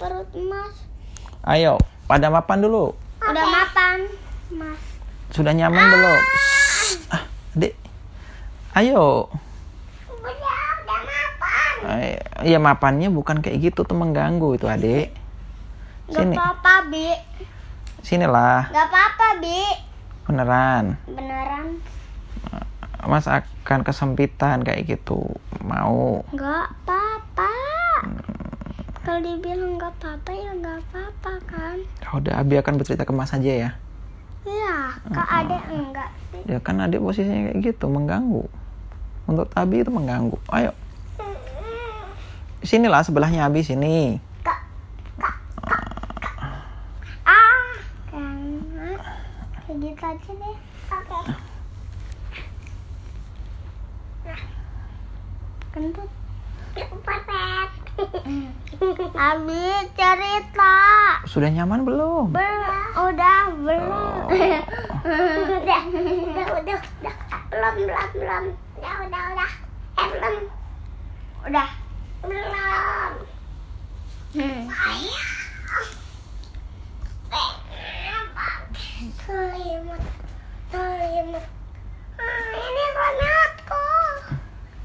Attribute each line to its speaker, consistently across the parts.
Speaker 1: perut Mas.
Speaker 2: Ayo, pada mapan dulu.
Speaker 1: Udah mapan, Mas.
Speaker 2: Sudah nyaman belum? Shh. Ah, Dek. Ayo.
Speaker 1: Udah, udah mapan.
Speaker 2: Ay, Iya mapannya bukan kayak gitu tuh mengganggu itu adik.
Speaker 1: Gak
Speaker 2: Sini,
Speaker 1: apa-apa, Bi.
Speaker 2: sinilah
Speaker 1: Gak apa-apa, Bi.
Speaker 2: beneran.
Speaker 1: Beneran.
Speaker 2: Mas akan kesempitan kayak gitu. Mau?
Speaker 1: Gak apa-apa. Kalau dibilang gak apa-apa ya gak apa-apa kan.
Speaker 2: Ya Udah, Abi akan bercerita ke Mas aja ya.
Speaker 1: Iya, Kak Ade enggak sih.
Speaker 2: Ya kan adik posisinya kayak gitu mengganggu. Untuk Abi itu mengganggu. Ayo, sinilah sebelahnya Abi sini.
Speaker 1: Ah, karena kayak gitu aja deh. Oke. Nah, kentut. Perfect. Abi cerita.
Speaker 2: Sudah nyaman belum?
Speaker 1: Belum, udah belum. udah, udah, udah, udah. Belum, belum, belum. Udah, udah, udah. Eh, belum. Udah. Belum. Hmm. Selimut, selimut. Ah, ini konatku.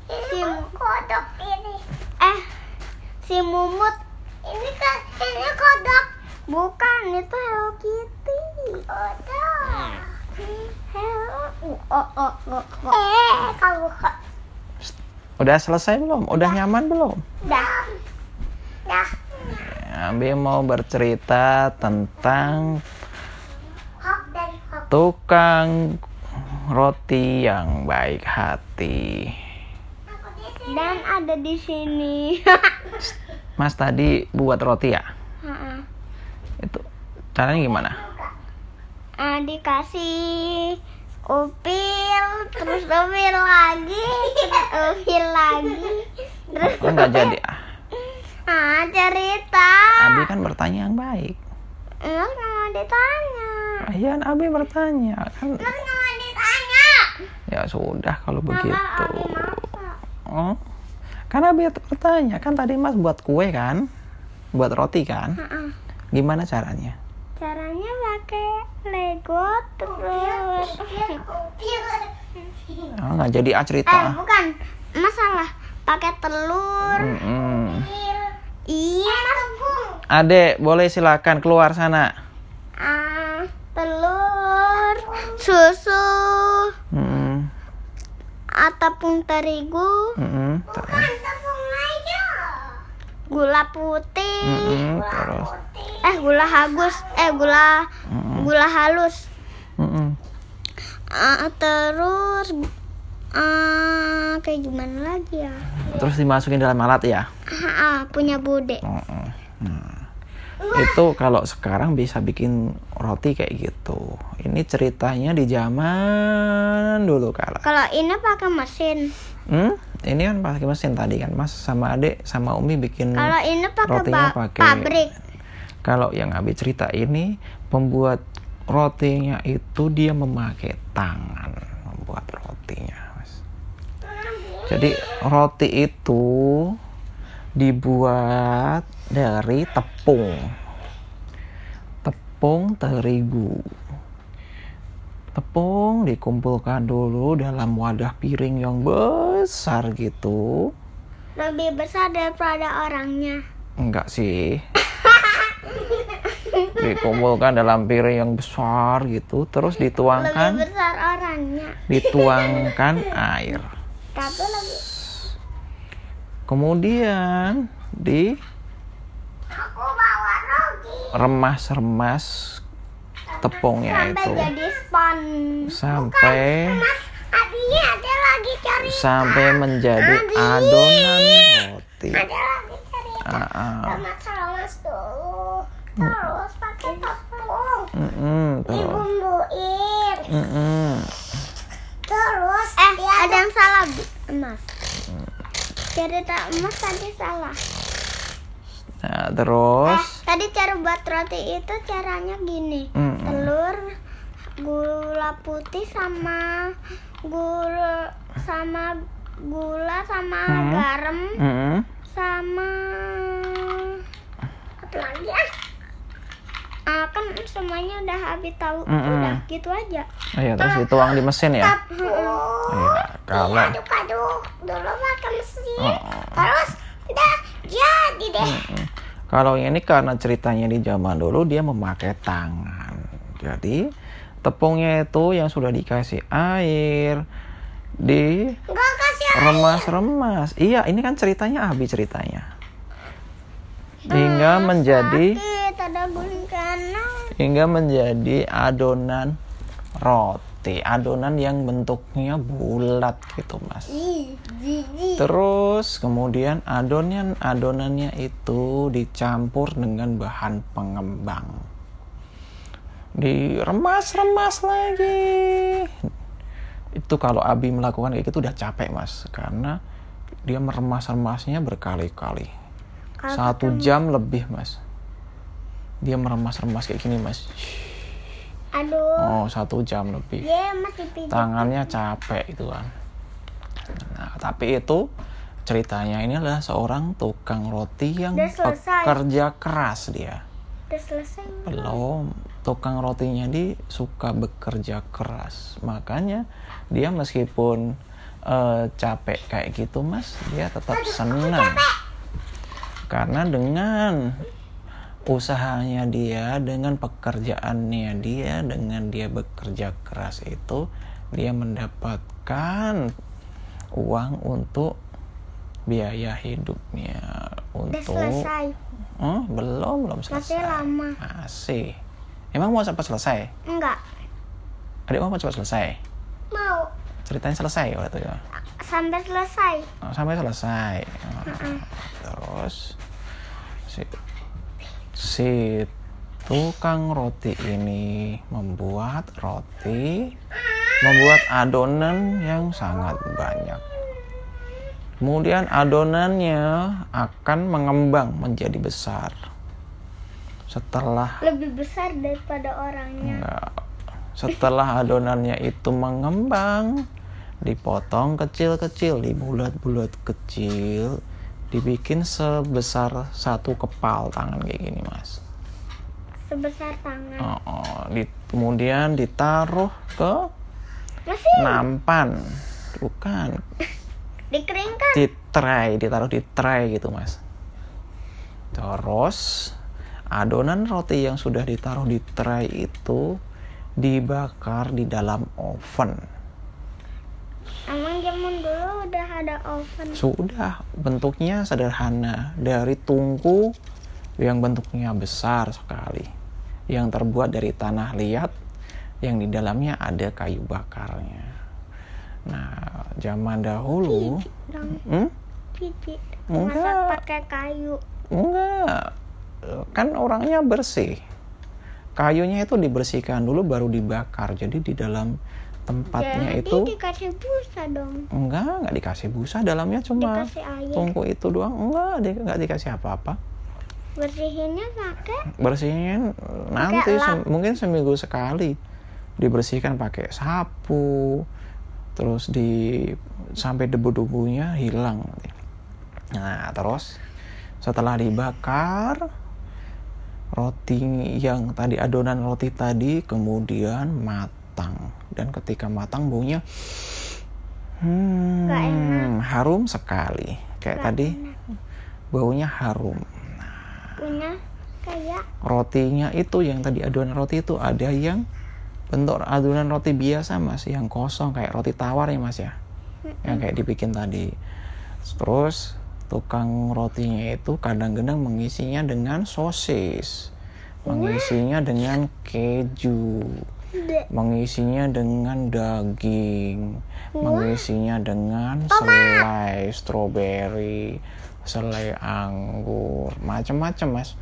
Speaker 1: Ini kodok ini. Si Mumut. Ini kan, ini kodok. Bukan, itu Hello Kitty. Kodok. Hello. Oh, oh, oh, oh. Eh, kamu kok.
Speaker 2: Udah selesai belum? Udah nyaman belum?
Speaker 1: Dah. Dah.
Speaker 2: Abi mau bercerita tentang tukang roti yang baik hati.
Speaker 1: Dan ada di sini.
Speaker 2: Mas tadi buat roti ya?
Speaker 1: Ha-ha.
Speaker 2: Itu caranya gimana?
Speaker 1: Ah, dikasih upil, terus upil lagi, terus upil lagi, terus
Speaker 2: Oh, nggak jadi. Ah,
Speaker 1: ah cerita.
Speaker 2: Abi kan bertanya yang baik.
Speaker 1: Enggak mau ditanya.
Speaker 2: Ayan, Abi bertanya kan.
Speaker 1: Enggak mau ditanya.
Speaker 2: Ya sudah kalau
Speaker 1: Mama,
Speaker 2: begitu.
Speaker 1: Abi masak.
Speaker 2: Oh, kan Abi bertanya kan tadi Mas buat kue kan, buat roti kan?
Speaker 1: Ha-ha.
Speaker 2: Gimana caranya?
Speaker 1: Caranya pakai Lego terus.
Speaker 2: Oh, nggak jadi ah
Speaker 1: Eh,
Speaker 2: cerita.
Speaker 1: bukan. Masalah pakai telur.
Speaker 2: Mm-mm.
Speaker 1: Iya.
Speaker 2: Adek, boleh silakan keluar sana.
Speaker 1: Ah, telur, susu. Ataupun terigu,
Speaker 2: Mm-mm. Terus.
Speaker 1: gula putih,
Speaker 2: Mm-mm. Terus.
Speaker 1: eh gula hagus, eh gula
Speaker 2: Mm-mm.
Speaker 1: gula halus,
Speaker 2: Mm-mm.
Speaker 1: Ah, terus ah kayak gimana lagi ya?
Speaker 2: Terus dimasukin dalam alat ya.
Speaker 1: Ah, ah, punya bude.
Speaker 2: Mm-mm. Nah, itu kalau sekarang bisa bikin roti kayak gitu. Ini ceritanya di zaman dulu kala.
Speaker 1: Kalau ini pakai mesin,
Speaker 2: Hmm? Ini kan pakai mesin tadi kan, Mas sama Adek sama Umi bikin
Speaker 1: kalau ini pakai
Speaker 2: rotinya pakai
Speaker 1: pabrik.
Speaker 2: Kalau yang Abi cerita ini pembuat rotinya itu dia memakai tangan membuat rotinya, Mas. Jadi roti itu dibuat dari tepung. Tepung terigu. Tepung dikumpulkan dulu dalam wadah piring yang besar gitu.
Speaker 1: Lebih besar daripada orangnya.
Speaker 2: Enggak sih. Dikumpulkan dalam piring yang besar gitu, terus
Speaker 1: Lebih
Speaker 2: dituangkan,
Speaker 1: besar orangnya.
Speaker 2: dituangkan air.
Speaker 1: Tapi lebih
Speaker 2: Kemudian di. Remas-remas tepungnya
Speaker 1: Sampai
Speaker 2: itu
Speaker 1: jadi spon.
Speaker 2: sampai
Speaker 1: Mas, adinya ada lagi cari.
Speaker 2: sampai menjadi
Speaker 1: Adi.
Speaker 2: adonan roti.
Speaker 1: Ada lagi cari.
Speaker 2: Ah, ah.
Speaker 1: Lemas lemas dulu. Terus pakai tepung.
Speaker 2: Mm-mm, terus.
Speaker 1: Dibumbuin.
Speaker 2: Mm-mm.
Speaker 1: Terus eh ada yang salah Bi. Mas. Cerita emas tadi salah.
Speaker 2: Nah,
Speaker 1: Eh,
Speaker 2: terus
Speaker 1: tadi cara buat roti itu caranya gini.
Speaker 2: Mm-mm.
Speaker 1: Telur, gula putih sama gula sama gula sama
Speaker 2: Hmm.
Speaker 1: garam
Speaker 2: Mm-mm.
Speaker 1: sama apa lagi ah. Ah, kan semuanya udah habis tahu
Speaker 2: Mm-mm.
Speaker 1: udah gitu aja.
Speaker 2: Iya, terus dituang di mesin ya. Iya, kalau
Speaker 1: aduk-aduk dulu pakai mesin.
Speaker 2: Oh.
Speaker 1: Terus udah jadi deh.
Speaker 2: Mm. Kalau ini karena ceritanya di zaman dulu dia memakai tangan. Jadi tepungnya itu yang sudah dikasih air di remas-remas. Iya, ini kan ceritanya Abi ceritanya. Hingga menjadi hingga menjadi adonan roti. Adonan yang bentuknya bulat gitu, Mas. Terus kemudian adonan adonannya itu dicampur dengan bahan pengembang. Diremas-remas lagi. Itu kalau Abi melakukan kayak gitu udah capek mas, karena dia meremas-remasnya berkali-kali. Satu jam lebih mas. Dia meremas-remas kayak gini mas.
Speaker 1: Aduh,
Speaker 2: Oh satu jam lebih
Speaker 1: pijit.
Speaker 2: tangannya capek itu kan. Nah, tapi itu ceritanya ini adalah seorang tukang roti yang pekerja keras dia.
Speaker 1: Udah selesai.
Speaker 2: Belum, tukang rotinya dia suka bekerja keras. Makanya dia meskipun eh, capek kayak gitu, Mas, dia tetap senang. Karena dengan usahanya dia, dengan pekerjaannya dia, dengan dia bekerja keras itu, dia mendapatkan uang untuk biaya hidupnya
Speaker 1: Udah
Speaker 2: untuk
Speaker 1: selesai.
Speaker 2: Oh, belum, belum selesai.
Speaker 1: Masih lama.
Speaker 2: Masih. Emang mau cepat selesai?
Speaker 1: Enggak.
Speaker 2: Adik mau cepat selesai?
Speaker 1: Mau
Speaker 2: Ceritanya selesai waktu itu.
Speaker 1: sampai selesai.
Speaker 2: Oh, sampai selesai. Oh, Terus si si tukang roti ini membuat roti, membuat adonan yang sangat banyak. Kemudian adonannya akan mengembang menjadi besar. Setelah
Speaker 1: Lebih besar daripada orangnya.
Speaker 2: Enggak. Setelah adonannya itu mengembang, dipotong kecil-kecil, dibulat-bulat kecil, dibikin sebesar satu kepal tangan kayak gini, Mas.
Speaker 1: Sebesar tangan.
Speaker 2: Oh, oh. Di- kemudian ditaruh ke
Speaker 1: Masih
Speaker 2: nampan. Bukan,
Speaker 1: dikeringkan.
Speaker 2: di tray, ditaruh di tray gitu, Mas. Terus adonan roti yang sudah ditaruh di tray itu dibakar di dalam oven.
Speaker 1: Emang zaman dulu udah ada oven.
Speaker 2: Sudah, bentuknya sederhana dari tungku yang bentuknya besar sekali, yang terbuat dari tanah liat, yang di dalamnya ada kayu bakarnya. Nah, zaman dahulu,
Speaker 1: Dong,
Speaker 2: hmm? Enggak.
Speaker 1: Pakai kayu.
Speaker 2: enggak, kan orangnya bersih. Kayunya itu dibersihkan dulu baru dibakar. Jadi di dalam tempatnya
Speaker 1: Jadi
Speaker 2: itu
Speaker 1: dikasih busa dong.
Speaker 2: enggak, enggak dikasih busa, dalamnya cuma tungku itu doang. Enggak, di- enggak dikasih apa-apa.
Speaker 1: Bersihinnya pakai
Speaker 2: bersihin nanti sem- mungkin seminggu sekali dibersihkan pakai sapu terus di sampai debu-debunya hilang nah terus setelah dibakar roti yang tadi adonan roti tadi kemudian matang dan ketika matang baunya hmm, harum sekali. Kayak
Speaker 1: Nggak
Speaker 2: tadi baunya harum.
Speaker 1: Punya kayak
Speaker 2: rotinya itu yang tadi adonan roti itu ada yang bentuk adonan roti biasa mas. Yang kosong kayak roti tawar ya mas ya? Yang kayak dibikin tadi. Terus tukang rotinya itu kadang-kadang mengisinya dengan sosis. Mengisinya dengan keju. Mengisinya dengan daging. Mengisinya dengan selai stroberi selai anggur macam-macam mas.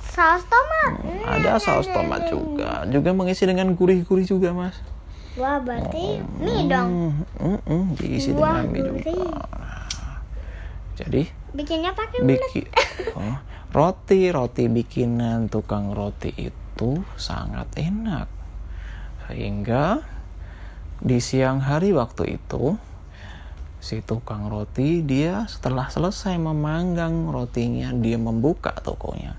Speaker 1: Saus tomat. Hmm.
Speaker 2: ada saus tomat juga. Juga mengisi dengan gurih-gurih juga mas.
Speaker 1: Wah berarti mie dong.
Speaker 2: Hmm, mm, mm, diisi
Speaker 1: Wah,
Speaker 2: dengan mie juga.
Speaker 1: gurih.
Speaker 2: Jadi
Speaker 1: Bikinnya pakai
Speaker 2: bikin oh, roti. Roti bikinan tukang roti itu sangat enak sehingga di siang hari waktu itu si tukang roti dia setelah selesai memanggang rotinya dia membuka tokonya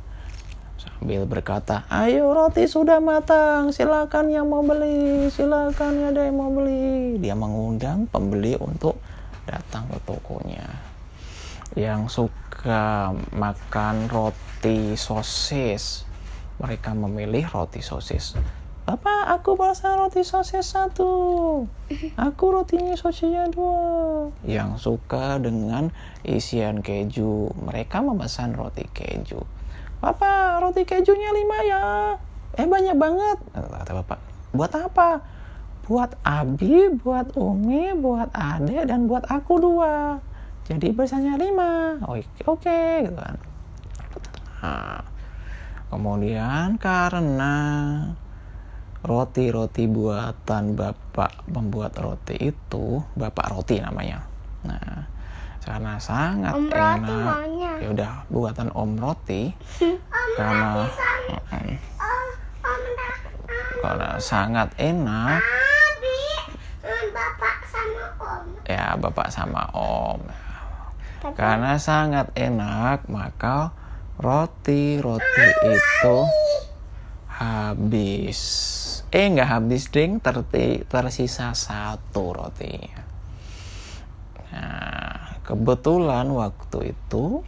Speaker 2: Bill berkata, ayo roti sudah matang, silakan yang mau beli, silakan ada yang mau beli. Dia mengundang pembeli untuk datang ke tokonya. Yang suka makan roti sosis, mereka memilih roti sosis. Bapak, aku pesan roti sosis satu. Aku rotinya sosisnya dua. Yang suka dengan isian keju, mereka memesan roti keju. Bapak, roti kejunya lima ya. Eh banyak banget. Kata bapak, buat apa? Buat Abi, buat Umi, buat Ade, dan buat aku dua. Jadi bersanya lima. Oke, oke, gitu kan. Nah, kemudian karena roti-roti buatan bapak pembuat roti itu bapak roti namanya. Nah karena sangat
Speaker 1: Om
Speaker 2: enak.
Speaker 1: Roti
Speaker 2: ya udah buatan om roti.
Speaker 1: Om
Speaker 2: karena
Speaker 1: Roti
Speaker 2: Mm-mm.
Speaker 1: Om, Om Roti.
Speaker 2: karena sangat enak.
Speaker 1: Abi, mm, bapak sama Om.
Speaker 2: ya bapak sama om.
Speaker 1: Tapi
Speaker 2: karena sangat enak maka roti-roti itu habis eh nggak habis ding. Terti, tersisa satu rotinya nah kebetulan waktu itu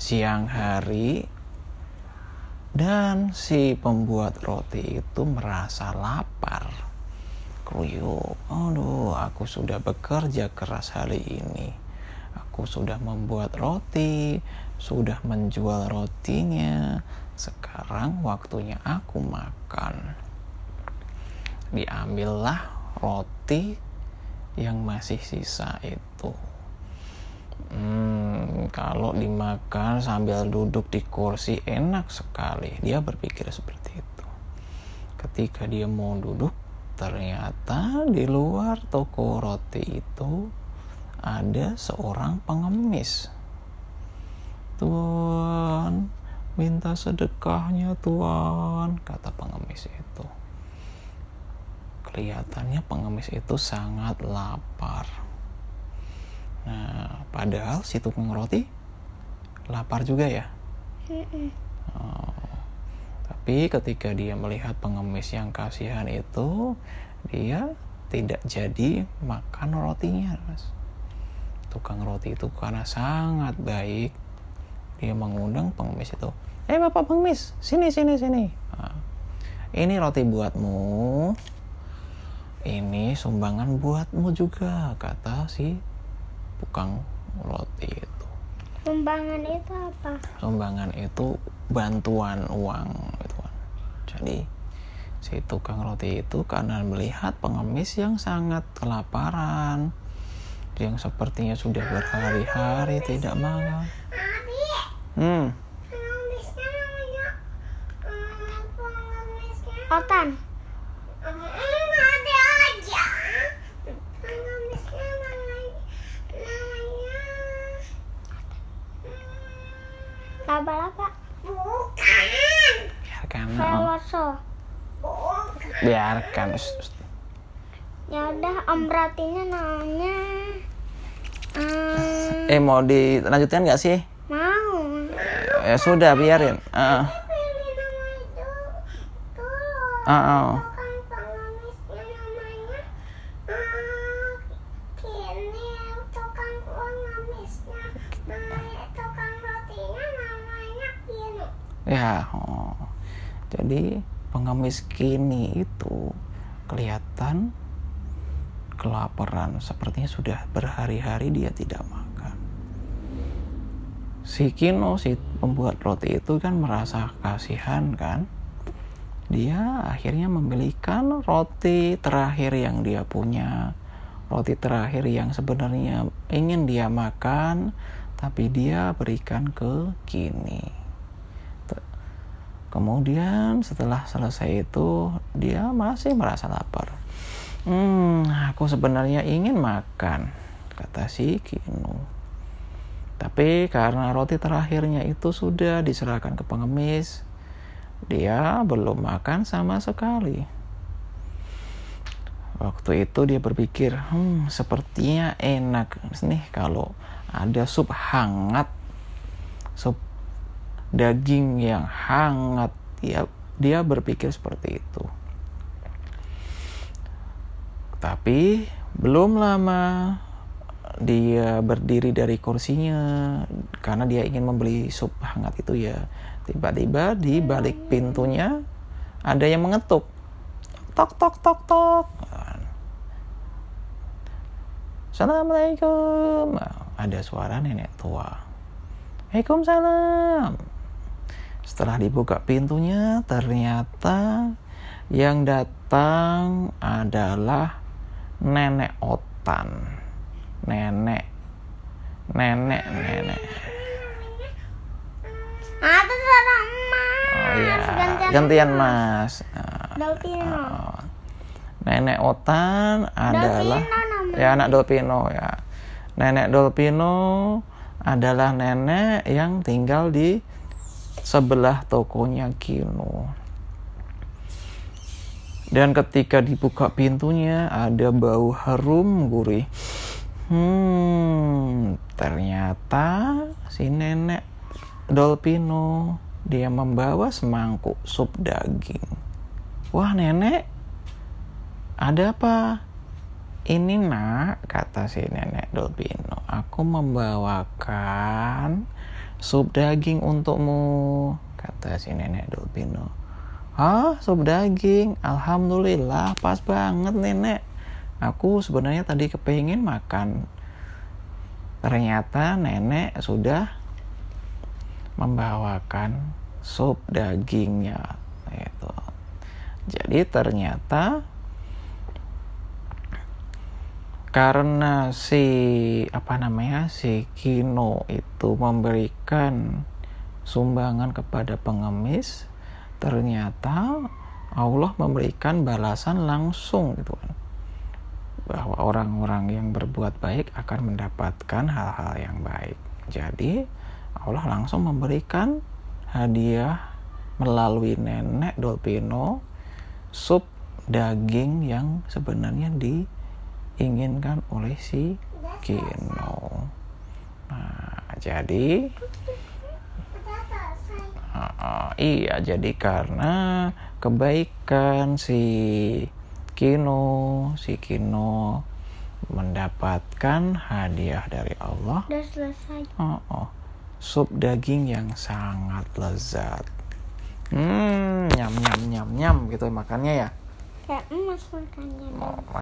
Speaker 2: siang hari dan si pembuat roti itu merasa lapar. Kruyuk aduh aku sudah bekerja keras hari ini aku sudah membuat roti sudah menjual rotinya sekarang waktunya aku makan diambillah roti yang masih sisa itu Hmm, kalau dimakan sambil duduk di kursi enak sekali. Dia berpikir seperti itu. Ketika dia mau duduk, ternyata di luar toko roti itu ada seorang pengemis. Tuan, minta sedekahnya tuan, kata pengemis itu. Kelihatannya pengemis itu sangat lapar. Nah, padahal si tukang roti lapar juga ya. Oh. Tapi ketika dia melihat pengemis yang kasihan itu, dia tidak jadi makan rotinya, Mas. Tukang roti itu karena sangat baik, dia mengundang pengemis itu. Eh bapak pengemis, sini sini sini. Nah, ini roti buatmu. Ini sumbangan buatmu juga, kata si tukang roti itu.
Speaker 1: Sumbangan itu apa?
Speaker 2: Sumbangan itu bantuan uang gitu kan. Jadi si tukang roti itu karena melihat pengemis yang sangat kelaparan, yang sepertinya sudah berhari-hari tidak makan.
Speaker 1: Abi,
Speaker 2: Hmm,
Speaker 1: mm, Otan. Laba-laba. Bukan.
Speaker 2: biarkan Om. Biarkan
Speaker 1: Ya udah Om Ratinya namanya mm,
Speaker 2: eh mau dilanjutkan nggak sih?
Speaker 1: Mau.
Speaker 2: ya sudah biarin. Ah,
Speaker 1: dulu.
Speaker 2: ah,
Speaker 1: Kini
Speaker 2: ya oh. jadi pengemis kini itu kelihatan kelaparan. Sepertinya sudah berhari-hari dia tidak makan. Si Kino si pembuat roti itu kan merasa kasihan kan? Dia akhirnya membelikan roti terakhir yang dia punya. Roti terakhir yang sebenarnya ingin dia makan tapi dia berikan ke Kini. Kemudian setelah selesai itu dia masih merasa lapar. Hmm, aku sebenarnya ingin makan, kata si Kinu. Tapi karena roti terakhirnya itu sudah diserahkan ke pengemis, dia belum makan sama sekali. Waktu itu dia berpikir, hmm, sepertinya enak nih kalau ada sup hangat, sup daging yang hangat dia dia berpikir seperti itu tapi belum lama dia berdiri dari kursinya karena dia ingin membeli sup hangat itu ya. Tiba-tiba di balik pintunya ada yang mengetuk. Tok tok tok tok. Assalamualaikum. Ada suara nenek tua. Waalaikumsalam. Setelah dibuka pintunya ternyata yang datang adalah nenek otan. Nenek. Nenek nenek.
Speaker 1: Ada suara emas.
Speaker 2: Oh iya.
Speaker 1: Gantian,
Speaker 2: gantian mas
Speaker 1: Dolpino.
Speaker 2: Oh. nenek otan adalah
Speaker 1: Dolpino
Speaker 2: ya anak Dolpino ya. Nenek Dolpino adalah nenek yang tinggal di sebelah tokonya Kino dan ketika dibuka pintunya ada bau harum gurih. Hmm, ternyata si nenek Dolpino dia membawa semangkuk sup daging. Wah nenek, ada apa? Ini nak, kata si nenek Dolpino, aku membawakan sup daging untukmu, kata si nenek Dolpino. Ah, sup daging. Alhamdulillah, pas banget nenek. Aku sebenarnya tadi kepingin makan. Ternyata nenek sudah membawakan sup dagingnya. Itu. Jadi ternyata karena si apa namanya si Kino itu memberikan sumbangan kepada pengemis ternyata Allah memberikan balasan langsung gitu kan. Bahwa orang-orang yang berbuat baik akan mendapatkan hal-hal yang baik. Jadi Allah langsung memberikan hadiah melalui nenek Dolpino sup daging yang sebenarnya diinginkan oleh si Kino. Nah jadi Uh, iya, jadi karena kebaikan si Kino, si Kino mendapatkan hadiah dari Allah.
Speaker 1: Udah selesai.
Speaker 2: Oh, oh, sup daging yang sangat lezat. Hmm, nyam nyam nyam nyam gitu makannya ya.
Speaker 1: Kayak emas makannya.
Speaker 2: Oh,